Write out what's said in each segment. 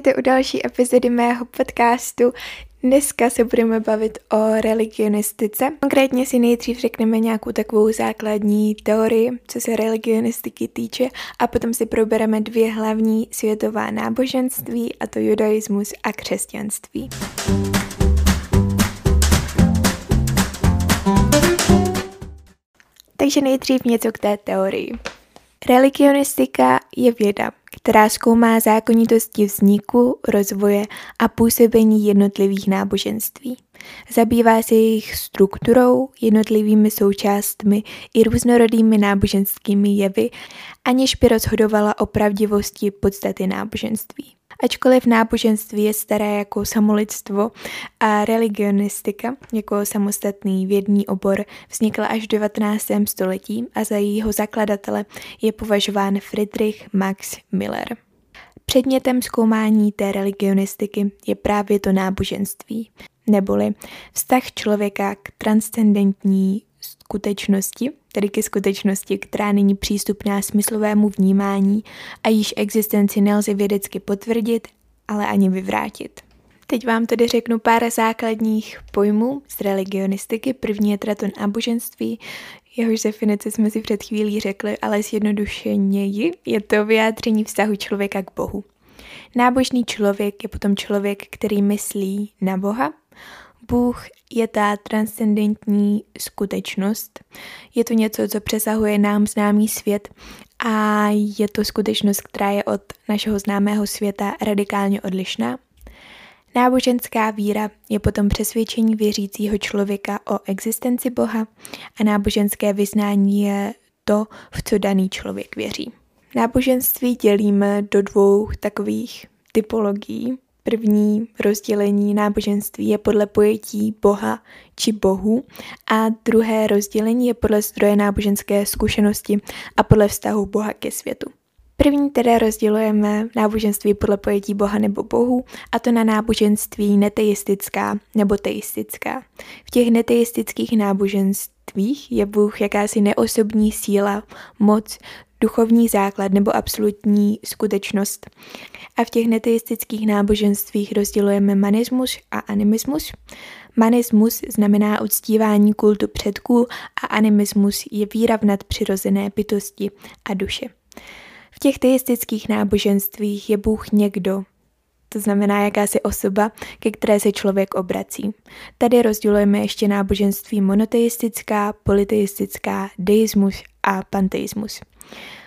Vítejte u další epizody mého podcastu. Dneska se budeme bavit o religionistice. Konkrétně si nejdřív řekneme nějakou takovou základní teorii, co se religionistiky týče, a potom si probereme dvě hlavní světová náboženství, a to judaismus a křesťanství. Takže nejdřív něco k té teorii. Religionistika je věda, která zkoumá zákonitosti vzniku, rozvoje a působení jednotlivých náboženství. Zabývá se jejich strukturou, jednotlivými součástmi i různorodými náboženskými jevy, aniž by rozhodovala o pravdivosti podstaty náboženství. Ačkoliv náboženství je staré jako samolidstvo a religionistika jako samostatný vědný obor vznikla až v 19. století a za jejího zakladatele je považován Friedrich Max Miller. Předmětem zkoumání té religionistiky je právě to náboženství, neboli vztah člověka k transcendentní skutečnosti, tedy ke skutečnosti, která není přístupná smyslovému vnímání a již existenci nelze vědecky potvrdit, ale ani vyvrátit. Teď vám tedy řeknu pár základních pojmů z religionistiky. První je teda to náboženství, jehož definici jsme si před chvílí řekli, ale zjednodušeněji je to vyjádření vztahu člověka k Bohu. Nábožný člověk je potom člověk, který myslí na Boha, Bůh je ta transcendentní skutečnost. Je to něco, co přesahuje nám známý svět a je to skutečnost, která je od našeho známého světa radikálně odlišná. Náboženská víra je potom přesvědčení věřícího člověka o existenci Boha a náboženské vyznání je to, v co daný člověk věří. Náboženství dělíme do dvou takových typologií. První rozdělení náboženství je podle pojetí Boha či Bohu a druhé rozdělení je podle zdroje náboženské zkušenosti a podle vztahu Boha ke světu. První tedy rozdělujeme náboženství podle pojetí Boha nebo Bohu, a to na náboženství neteistická nebo teistická. V těch neteistických náboženstvích je Bůh jakási neosobní síla, moc, duchovní základ nebo absolutní skutečnost. A v těch neteistických náboženstvích rozdělujeme manismus a animismus. Manismus znamená uctívání kultu předků a animismus je víra v nadpřirozené bytosti a duše. V těch teistických náboženstvích je Bůh někdo, to znamená jakási osoba, ke které se člověk obrací. Tady rozdělujeme ještě náboženství monoteistická, polyteistická, deismus a panteismus.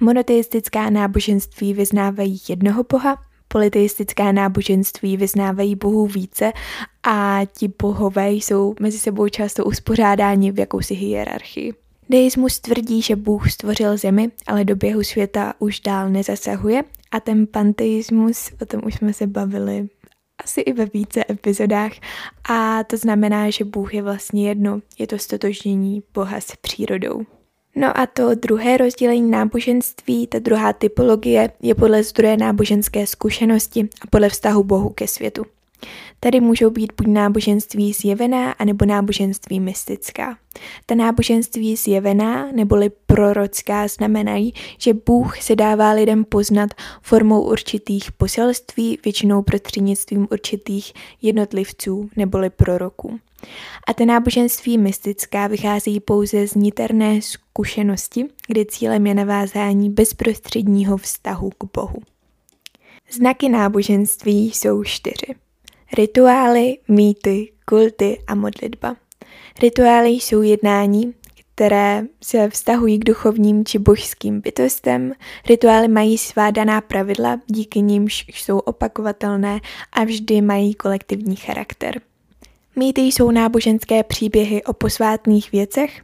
Monoteistická náboženství vyznávají jednoho boha, polyteistická náboženství vyznávají bohů více a ti bohové jsou mezi sebou často uspořádáni v jakousi hierarchii. Deismus tvrdí, že Bůh stvořil zemi, ale do běhu světa už dál nezasahuje a ten panteismus, o tom už jsme se bavili asi i ve více epizodách a to znamená, že Bůh je vlastně jedno, je to stotožnění Boha s přírodou. No a to druhé rozdělení náboženství, ta druhá typologie, je podle zdroje náboženské zkušenosti a podle vztahu Bohu ke světu. Tady můžou být buď náboženství zjevená, anebo náboženství mystická. Ta náboženství zjevená neboli prorocká znamenají, že Bůh se dává lidem poznat formou určitých poselství, většinou prostřednictvím určitých jednotlivců neboli proroků. A ta náboženství mystická vychází pouze z niterné zkušenosti, kdy cílem je navázání bezprostředního vztahu k Bohu. Znaky náboženství jsou čtyři. Rituály, mýty, kulty a modlitba. Rituály jsou jednání, které se vztahují k duchovním či božským bytostem. Rituály mají svá daná pravidla, díky nimž jsou opakovatelné a vždy mají kolektivní charakter. Mýty jsou náboženské příběhy o posvátných věcech,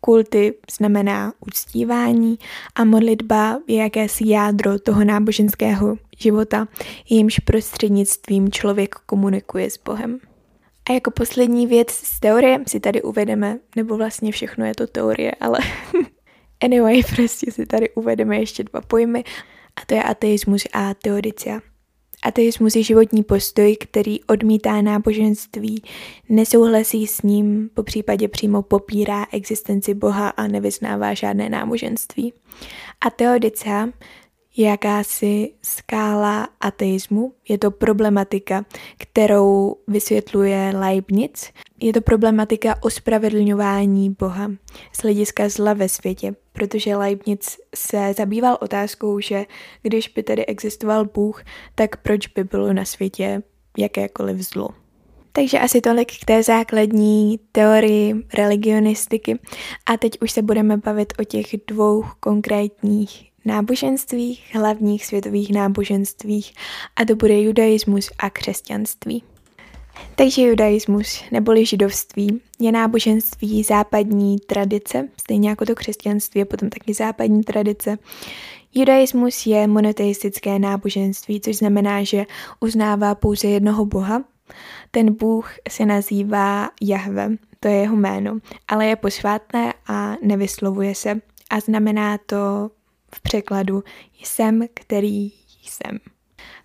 kulty znamená uctívání a modlitba je jakési jádro toho náboženského života, jímž prostřednictvím člověk komunikuje s Bohem. A jako poslední věc z teorie si tady uvedeme, nebo vlastně všechno je to teorie, ale anyway, prostě si tady uvedeme ještě dva pojmy, a to je ateismus a teodicia. Ateismus je životní postoj, který odmítá náboženství, nesouhlasí s ním, po případě přímo popírá existenci Boha a nevyznává žádné náboženství. A teodica jakási skála ateismu. Je to problematika, kterou vysvětluje Leibniz. Je to problematika ospravedlňování Boha z hlediska zla ve světě, protože Leibniz se zabýval otázkou, že když by tedy existoval Bůh, tak proč by bylo na světě jakékoliv zlo. Takže asi tolik k té základní teorii religionistiky. A teď už se budeme bavit o těch dvou konkrétních náboženstvích, hlavních světových náboženstvích, a to bude judaismus a křesťanství. Takže judaismus neboli židovství je náboženství západní tradice, stejně jako to křesťanství je potom taky západní tradice. Judaismus je monoteistické náboženství, což znamená, že uznává pouze jednoho boha. Ten bůh se nazývá Jahve, to je jeho jméno, ale je posvátné a nevyslovuje se a znamená to v překladu jsem, který jsem.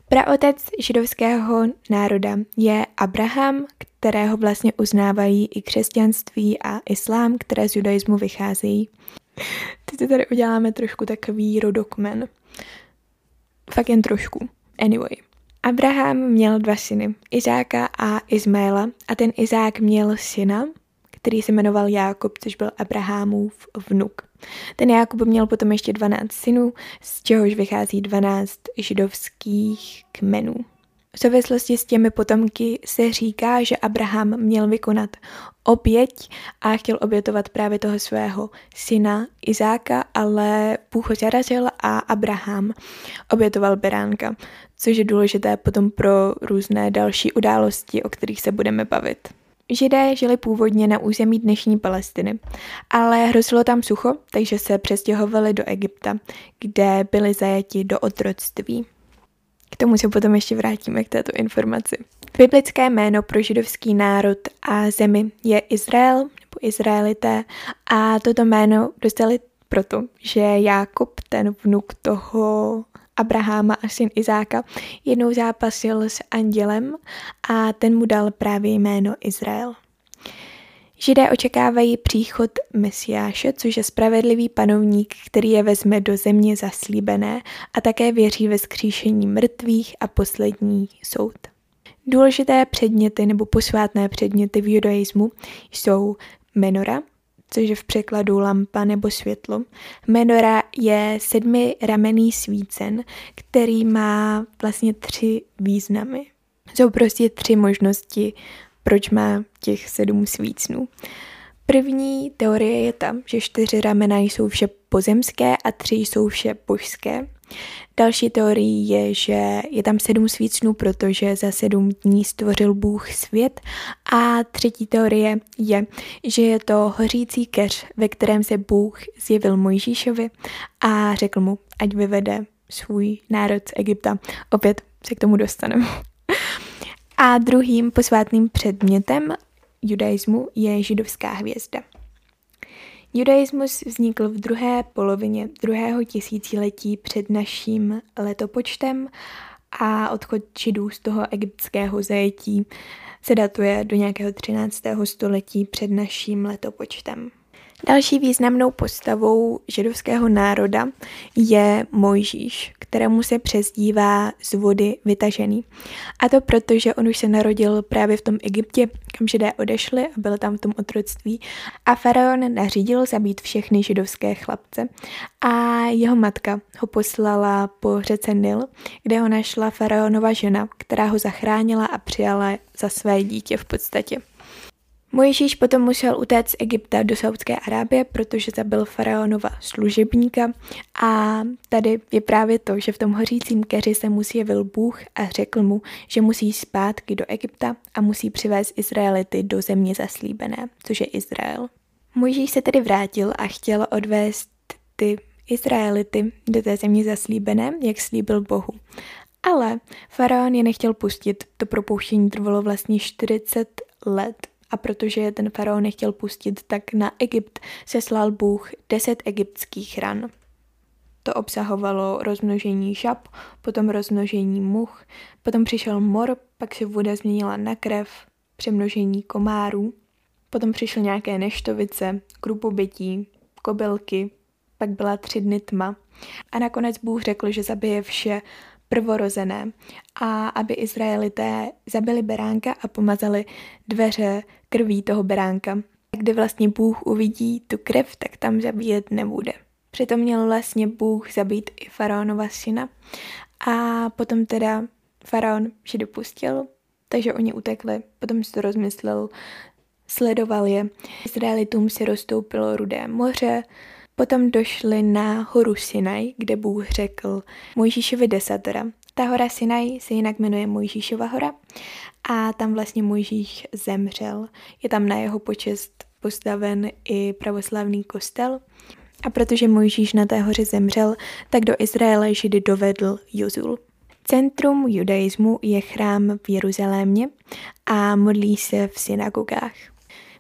Praotec židovského národa je Abraham, kterého vlastně uznávají i křesťanství a islám, které z judaismu vycházejí. Teď tady uděláme trošku takový rodokmen. Fakt jen trošku. Anyway. Abraham měl dva syny, Izáka a Izmaela, a ten Izák měl syna, který se jmenoval Jákob, což byl Abrahamův vnuk. Ten Jákob měl potom ještě 12 synů, z čehož vychází 12 židovských kmenů. V souvislosti s těmi potomky se říká, že Abraham měl vykonat oběť a chtěl obětovat právě toho svého syna Izáka, ale Bůh ho zarazil a Abraham obětoval beránka, což je důležité potom pro různé další události, o kterých se budeme bavit. Židé žili původně na území dnešní Palestiny, ale hrozilo tam sucho, takže se přestěhovali do Egypta, kde byli zajati do otroctví. K tomu se potom ještě vrátíme k této informaci. Biblické jméno pro židovský národ a zemi je Izrael nebo Izraelité a toto jméno dostali proto, že Jákob, ten vnuk toho Abraháma a syn Izáka, jednou zápasil s andělem a ten mu dal právě jméno Izrael. Židé očekávají příchod Mesiáše, což je spravedlivý panovník, který je vezme do země zaslíbené a také věří ve skříšení mrtvých a poslední soud. Důležité předměty nebo posvátné předměty v judaismu jsou menora, což je v překladu lampa nebo světlo. Menora je sedmi ramenný svícen, který má vlastně tři významy. Jsou prostě tři možnosti, proč má těch sedm svícnů. První teorie je ta, že čtyři ramena jsou vše pozemské a tři jsou vše božské. Další teorií je, že je tam sedm svícnů, protože za sedm dní stvořil Bůh svět. A třetí teorie je, že je to hořící keř, ve kterém se Bůh zjevil Mojžíšovi a řekl mu, ať vyvede svůj národ z Egypta. Opět se k tomu dostaneme. A druhým posvátným předmětem judaismu je židovská hvězda. Judaismus vznikl v druhé polovině druhého tisíciletí před naším letopočtem a odchod Židů z toho egyptského zajetí se datuje do nějakého 13. století před naším letopočtem. Další významnou postavou židovského národa je Mojžíš, kterému se přezdívá z vody vytažený. A to proto, že on už se narodil právě v tom Egyptě, kam židé odešli a byl tam v tom otroctví. A faraon nařídil zabít všechny židovské chlapce. A jeho matka ho poslala po řece Nil, kde ho našla faraonova žena, která ho zachránila a přijala za své dítě v podstatě. Mojžíš potom musel utéct z Egypta do Saudské Arábie, protože zabil faraonova služebníka a tady je právě to, že v tom hořícím keři se musí jevil Bůh a řekl mu, že musí zpátky do Egypta a musí přivést Izraelity do země zaslíbené, což je Izrael. Mojžíš se tedy vrátil a chtěl odvést ty Izraelity do té země zaslíbené, jak slíbil Bohu. Ale faraon je nechtěl pustit, to propouštění trvalo vlastně 40 let a protože je ten faraon nechtěl pustit, tak na Egypt seslal Bůh deset egyptských ran. To obsahovalo rozmnožení žab, potom rozmnožení much, potom přišel mor, pak se voda změnila na krev, přemnožení komárů, potom přišly nějaké neštovice, krupobytí, kobylky, pak byla tři dny tma A nakonec Bůh řekl, že zabije vše prvorozené a aby Izraelité zabili beránka a pomazali dveře krví toho beránka. Kdy vlastně Bůh uvidí tu krev, tak tam zabíjet nebude. Přitom měl vlastně Bůh zabít i faraonova syna. A potom teda faraon vše dopustil, takže oni utekli. Potom si to rozmyslel, sledoval je. Izraelitům se roztoupilo rudé moře, potom došli na horu Sinaj, kde Bůh řekl Mojžíšovi desatera. Ta hora Sinaj se jinak jmenuje Mojžíšova hora a tam vlastně Mojžíš zemřel. Je tam na jeho počest postaven i pravoslavný kostel. A protože Mojžíš na té hoře zemřel, tak do Izraele židy dovedl Jozul. Centrum judaismu je chrám v Jeruzalémě a modlí se v synagogách.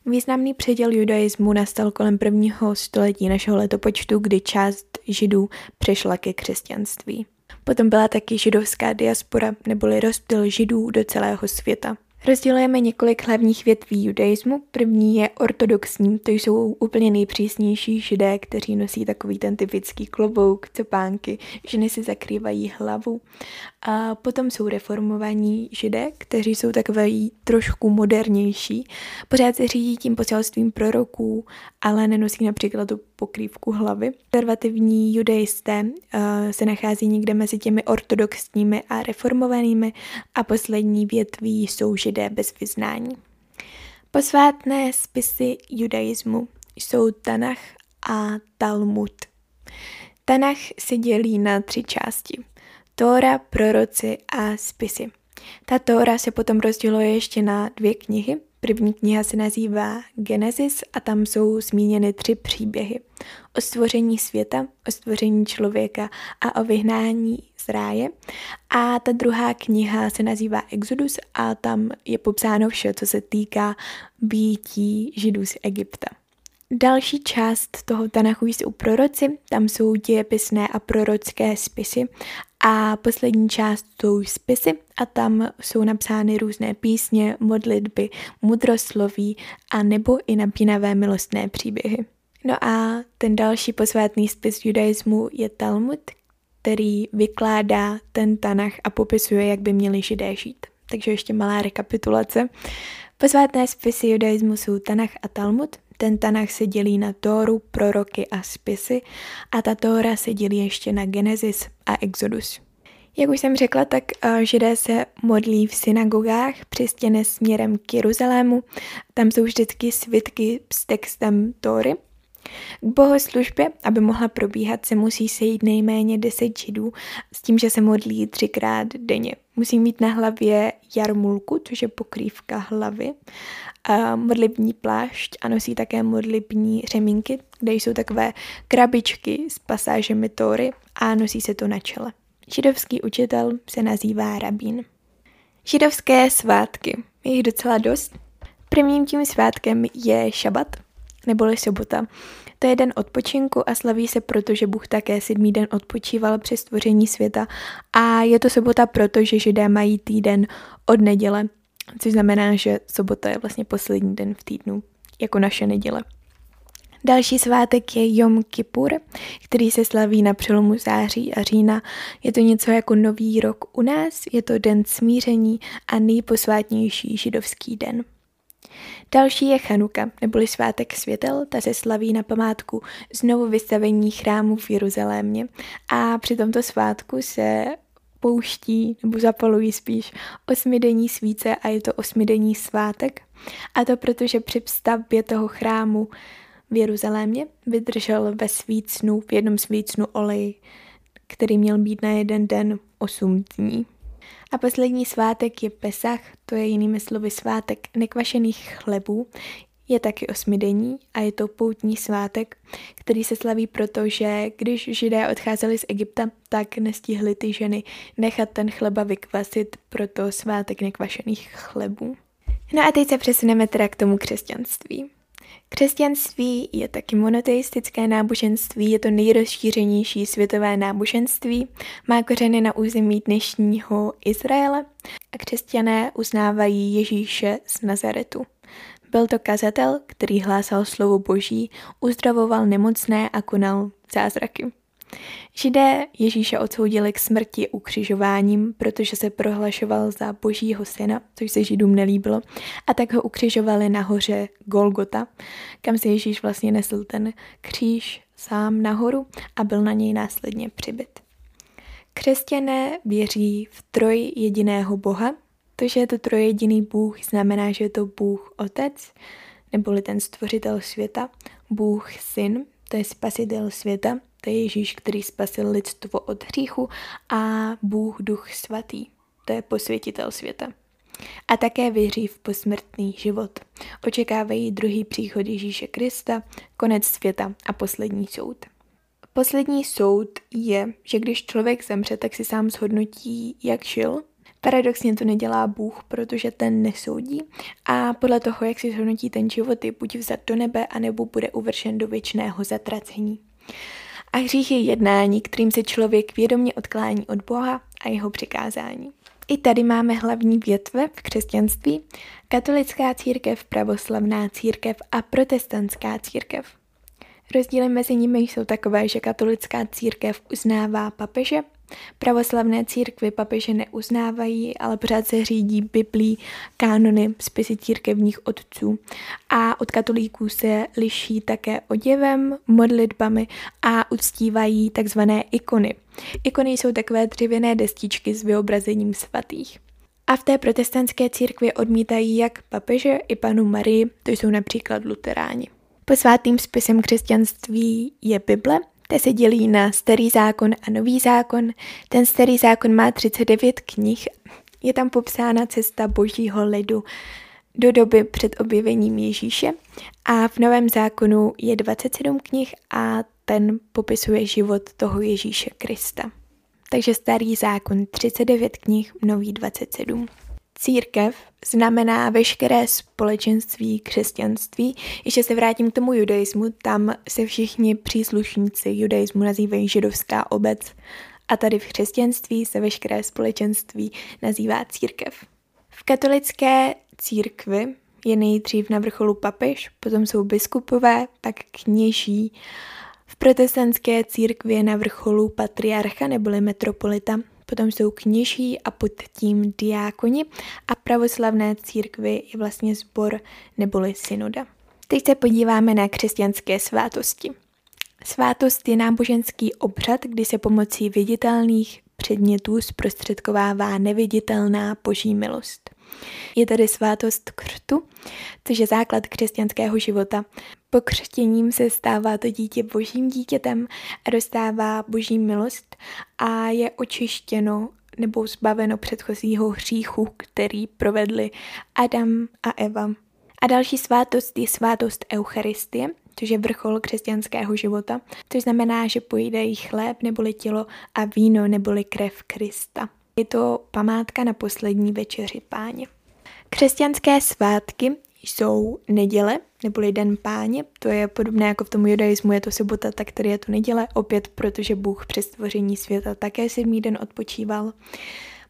Významný předěl judaismu nastal kolem prvního století našeho letopočtu, kdy část židů přešla ke křesťanství. Potom byla taky židovská diaspora, neboli rozptyl židů do celého světa. Rozdělujeme několik hlavních větví judaismu. První je ortodoxní, to jsou úplně nejpřísnější židé, kteří nosí takový ten typický klobouk, cepánky, ženy si zakrývají hlavu. A potom jsou reformovaní židé, kteří jsou takový trošku modernější. Pořád se řídí tím poselstvím proroků, ale nenosí například tu pokrývku hlavy. Konzervativní judaisté uh, se nachází někde mezi těmi ortodoxními a reformovanými a poslední větví jsou židé bez vyznání. Posvátné spisy judaismu jsou Tanach a Talmud. Tanach se dělí na tři části. Tóra, proroci a spisy. Ta Tóra se potom rozděluje ještě na dvě knihy. První kniha se nazývá Genesis a tam jsou zmíněny tři příběhy. O stvoření světa, o stvoření člověka a o vyhnání z ráje. A ta druhá kniha se nazývá Exodus a tam je popsáno vše, co se týká býtí židů z Egypta. Další část toho Tanachu jsou proroci, tam jsou dějepisné a prorocké spisy a poslední část jsou spisy a tam jsou napsány různé písně, modlitby, mudrosloví a nebo i napínavé milostné příběhy. No a ten další posvátný spis judaismu je Talmud, který vykládá ten Tanach a popisuje, jak by měli židé žít. Takže ještě malá rekapitulace. Posvátné spisy judaismu jsou Tanach a Talmud. Ten Tanach se dělí na Tóru, proroky a spisy a ta Tóra se dělí ještě na Genesis a Exodus. Jak už jsem řekla, tak eh, židé se modlí v synagogách při stěně směrem k Jeruzalému. Tam jsou vždycky svitky s textem Tóry. K bohoslužbě, aby mohla probíhat, se musí sejít nejméně 10 židů s tím, že se modlí třikrát denně. Musí mít na hlavě jarmulku, což je pokrývka hlavy, a modlibní plášť a nosí také modlibní řemínky, kde jsou takové krabičky s pasážemi Tóry a nosí se to na čele. Židovský učitel se nazývá rabín. Židovské svátky. Je jich docela dost. Prvním tím svátkem je šabat, neboli sobota. To je den odpočinku a slaví se proto, že Bůh také sedmý den odpočíval při stvoření světa a je to sobota proto, že židé mají týden od neděle, což znamená, že sobota je vlastně poslední den v týdnu, jako naše neděle. Další svátek je Jom Kippur, který se slaví na přelomu září a října. Je to něco jako nový rok u nás, je to den smíření a nejposvátnější židovský den. Další je Chanuka, neboli svátek světel, ta se slaví na památku znovu vystavení chrámu v Jeruzalémě a při tomto svátku se pouští nebo zapalují spíš osmidenní svíce a je to osmidenní svátek. A to proto, že při stavbě toho chrámu v Jeruzalémě vydržel ve svícnu, v jednom svícnu olej, který měl být na jeden den 8 dní. A poslední svátek je Pesach, to je jinými slovy svátek nekvašených chlebů. Je taky osmidenní a je to poutní svátek, který se slaví proto, že když židé odcházeli z Egypta, tak nestihly ty ženy nechat ten chleba vykvasit, proto svátek nekvašených chlebů. No a teď se přesuneme teda k tomu křesťanství. Křesťanství je taky monoteistické náboženství, je to nejrozšířenější světové náboženství, má kořeny na území dnešního Izraele a křesťané uznávají Ježíše z Nazaretu. Byl to kazatel, který hlásal slovo boží, uzdravoval nemocné a konal zázraky. Židé Ježíše odsoudili k smrti ukřižováním, protože se prohlašoval za božího syna, což se Židům nelíbilo, a tak ho ukřižovali nahoře Golgota, kam se Ježíš vlastně nesl ten kříž sám nahoru a byl na něj následně přibyt. Křesťané věří v troj jediného Boha. To, že je to trojjediný Bůh, znamená, že je to Bůh Otec, neboli ten stvořitel světa, Bůh Syn, to je spasitel světa, to je Ježíš, který spasil lidstvo od hříchu a Bůh Duch Svatý, to je posvětitel světa. A také věří v posmrtný život. Očekávají druhý příchod Ježíše Krista, konec světa a poslední soud. Poslední soud je, že když člověk zemře, tak si sám zhodnotí, jak žil. Paradoxně to nedělá Bůh, protože ten nesoudí a podle toho, jak si zhodnotí ten život, je buď vzat do nebe, anebo bude uvršen do věčného zatracení. A hřích je jednání, kterým se člověk vědomě odklání od Boha a jeho přikázání. I tady máme hlavní větve v křesťanství, katolická církev, pravoslavná církev a protestantská církev. Rozdíly mezi nimi jsou takové, že katolická církev uznává papeže, pravoslavné církvy papeže neuznávají, ale pořád se řídí Biblí, kánony, spisy církevních otců. A od katolíků se liší také oděvem, modlitbami a uctívají takzvané ikony. Ikony jsou takové dřevěné destičky s vyobrazením svatých. A v té protestantské církvi odmítají jak papeže i panu Marii, to jsou například luteráni. Posvátným spisem křesťanství je Bible, ta se dělí na starý zákon a nový zákon. Ten starý zákon má 39 knih. Je tam popsána cesta božího lidu do doby před objevením Ježíše a v novém zákonu je 27 knih a ten popisuje život toho Ježíše Krista. Takže starý zákon 39 knih, nový 27. Církev znamená veškeré společenství křesťanství. Ještě se vrátím k tomu judaismu, tam se všichni příslušníci judaismu nazývají židovská obec a tady v křesťanství se veškeré společenství nazývá církev. V katolické církvi je nejdřív na vrcholu papež, potom jsou biskupové, pak kněží. V protestantské církvi je na vrcholu patriarcha neboli metropolita, potom jsou kněží a pod tím diákoni a pravoslavné církvy je vlastně sbor neboli synoda. Teď se podíváme na křesťanské svátosti. Svátost je náboženský obřad, kdy se pomocí viditelných předmětů zprostředkovává neviditelná boží milost. Je tady svátost křtu, což je základ křesťanského života. Pokřtěním se stává to dítě božím dítětem a dostává boží milost a je očištěno nebo zbaveno předchozího hříchu, který provedli Adam a Eva. A další svátost je svátost Eucharistie, což je vrchol křesťanského života, což znamená, že pojídají chléb neboli tělo a víno neboli krev Krista. Je to památka na poslední večeři páně. Křesťanské svátky jsou neděle, neboli den páně, to je podobné jako v tom judaismu, je to sobota, tak tady je to neděle, opět protože Bůh při stvoření světa také sedmý den odpočíval.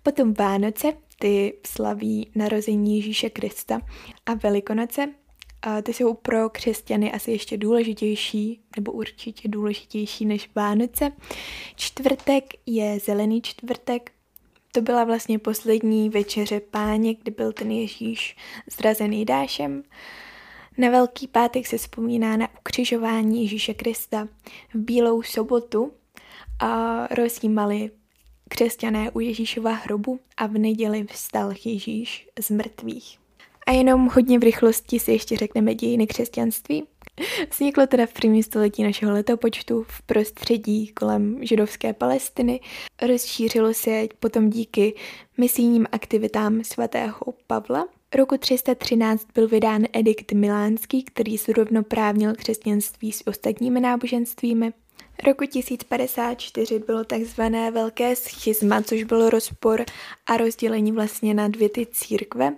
Potom Vánoce, ty slaví narození Ježíše Krista a Velikonoce, a ty jsou pro křesťany asi ještě důležitější, nebo určitě důležitější než Vánoce. Čtvrtek je zelený čtvrtek, to byla vlastně poslední večeře páně, kdy byl ten Ježíš zrazený dášem. Na Velký pátek se vzpomíná na ukřižování Ježíše Krista. V Bílou sobotu a rozjímali křesťané u Ježíšova hrobu a v neděli vstal Ježíš z mrtvých. A jenom hodně v rychlosti si ještě řekneme dějiny křesťanství. Vzniklo teda v prvním století našeho letopočtu v prostředí kolem židovské Palestiny. Rozšířilo se potom díky misijním aktivitám svatého Pavla. Roku 313 byl vydán edikt milánský, který zrovnoprávnil křesťanství s ostatními náboženstvími. Roku 1054 bylo takzvané velké schizma, což byl rozpor a rozdělení vlastně na dvě ty církve.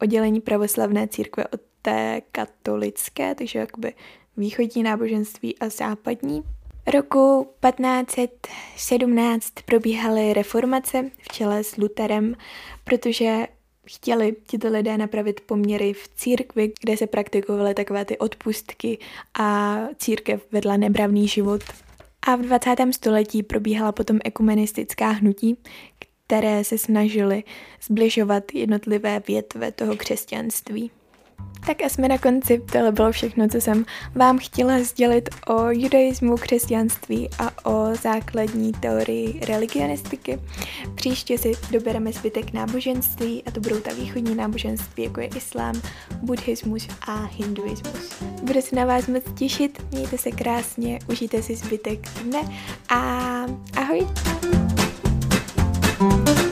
Oddělení pravoslavné církve od té katolické, takže jakoby východní náboženství a západní. Roku 1517 probíhaly reformace v čele s Luterem, protože chtěli tito lidé napravit poměry v církvi, kde se praktikovaly takové ty odpustky a církev vedla nebravný život. A v 20. století probíhala potom ekumenistická hnutí, které se snažily zbližovat jednotlivé větve toho křesťanství. Tak a jsme na konci. Tohle bylo všechno, co jsem vám chtěla sdělit o judaismu, křesťanství a o základní teorii religionistiky. Příště si dobereme zbytek náboženství a to budou ta východní náboženství, jako je islám, buddhismus a hinduismus. Budu se na vás moc těšit, mějte se krásně, užijte si zbytek dne a ahoj! thank you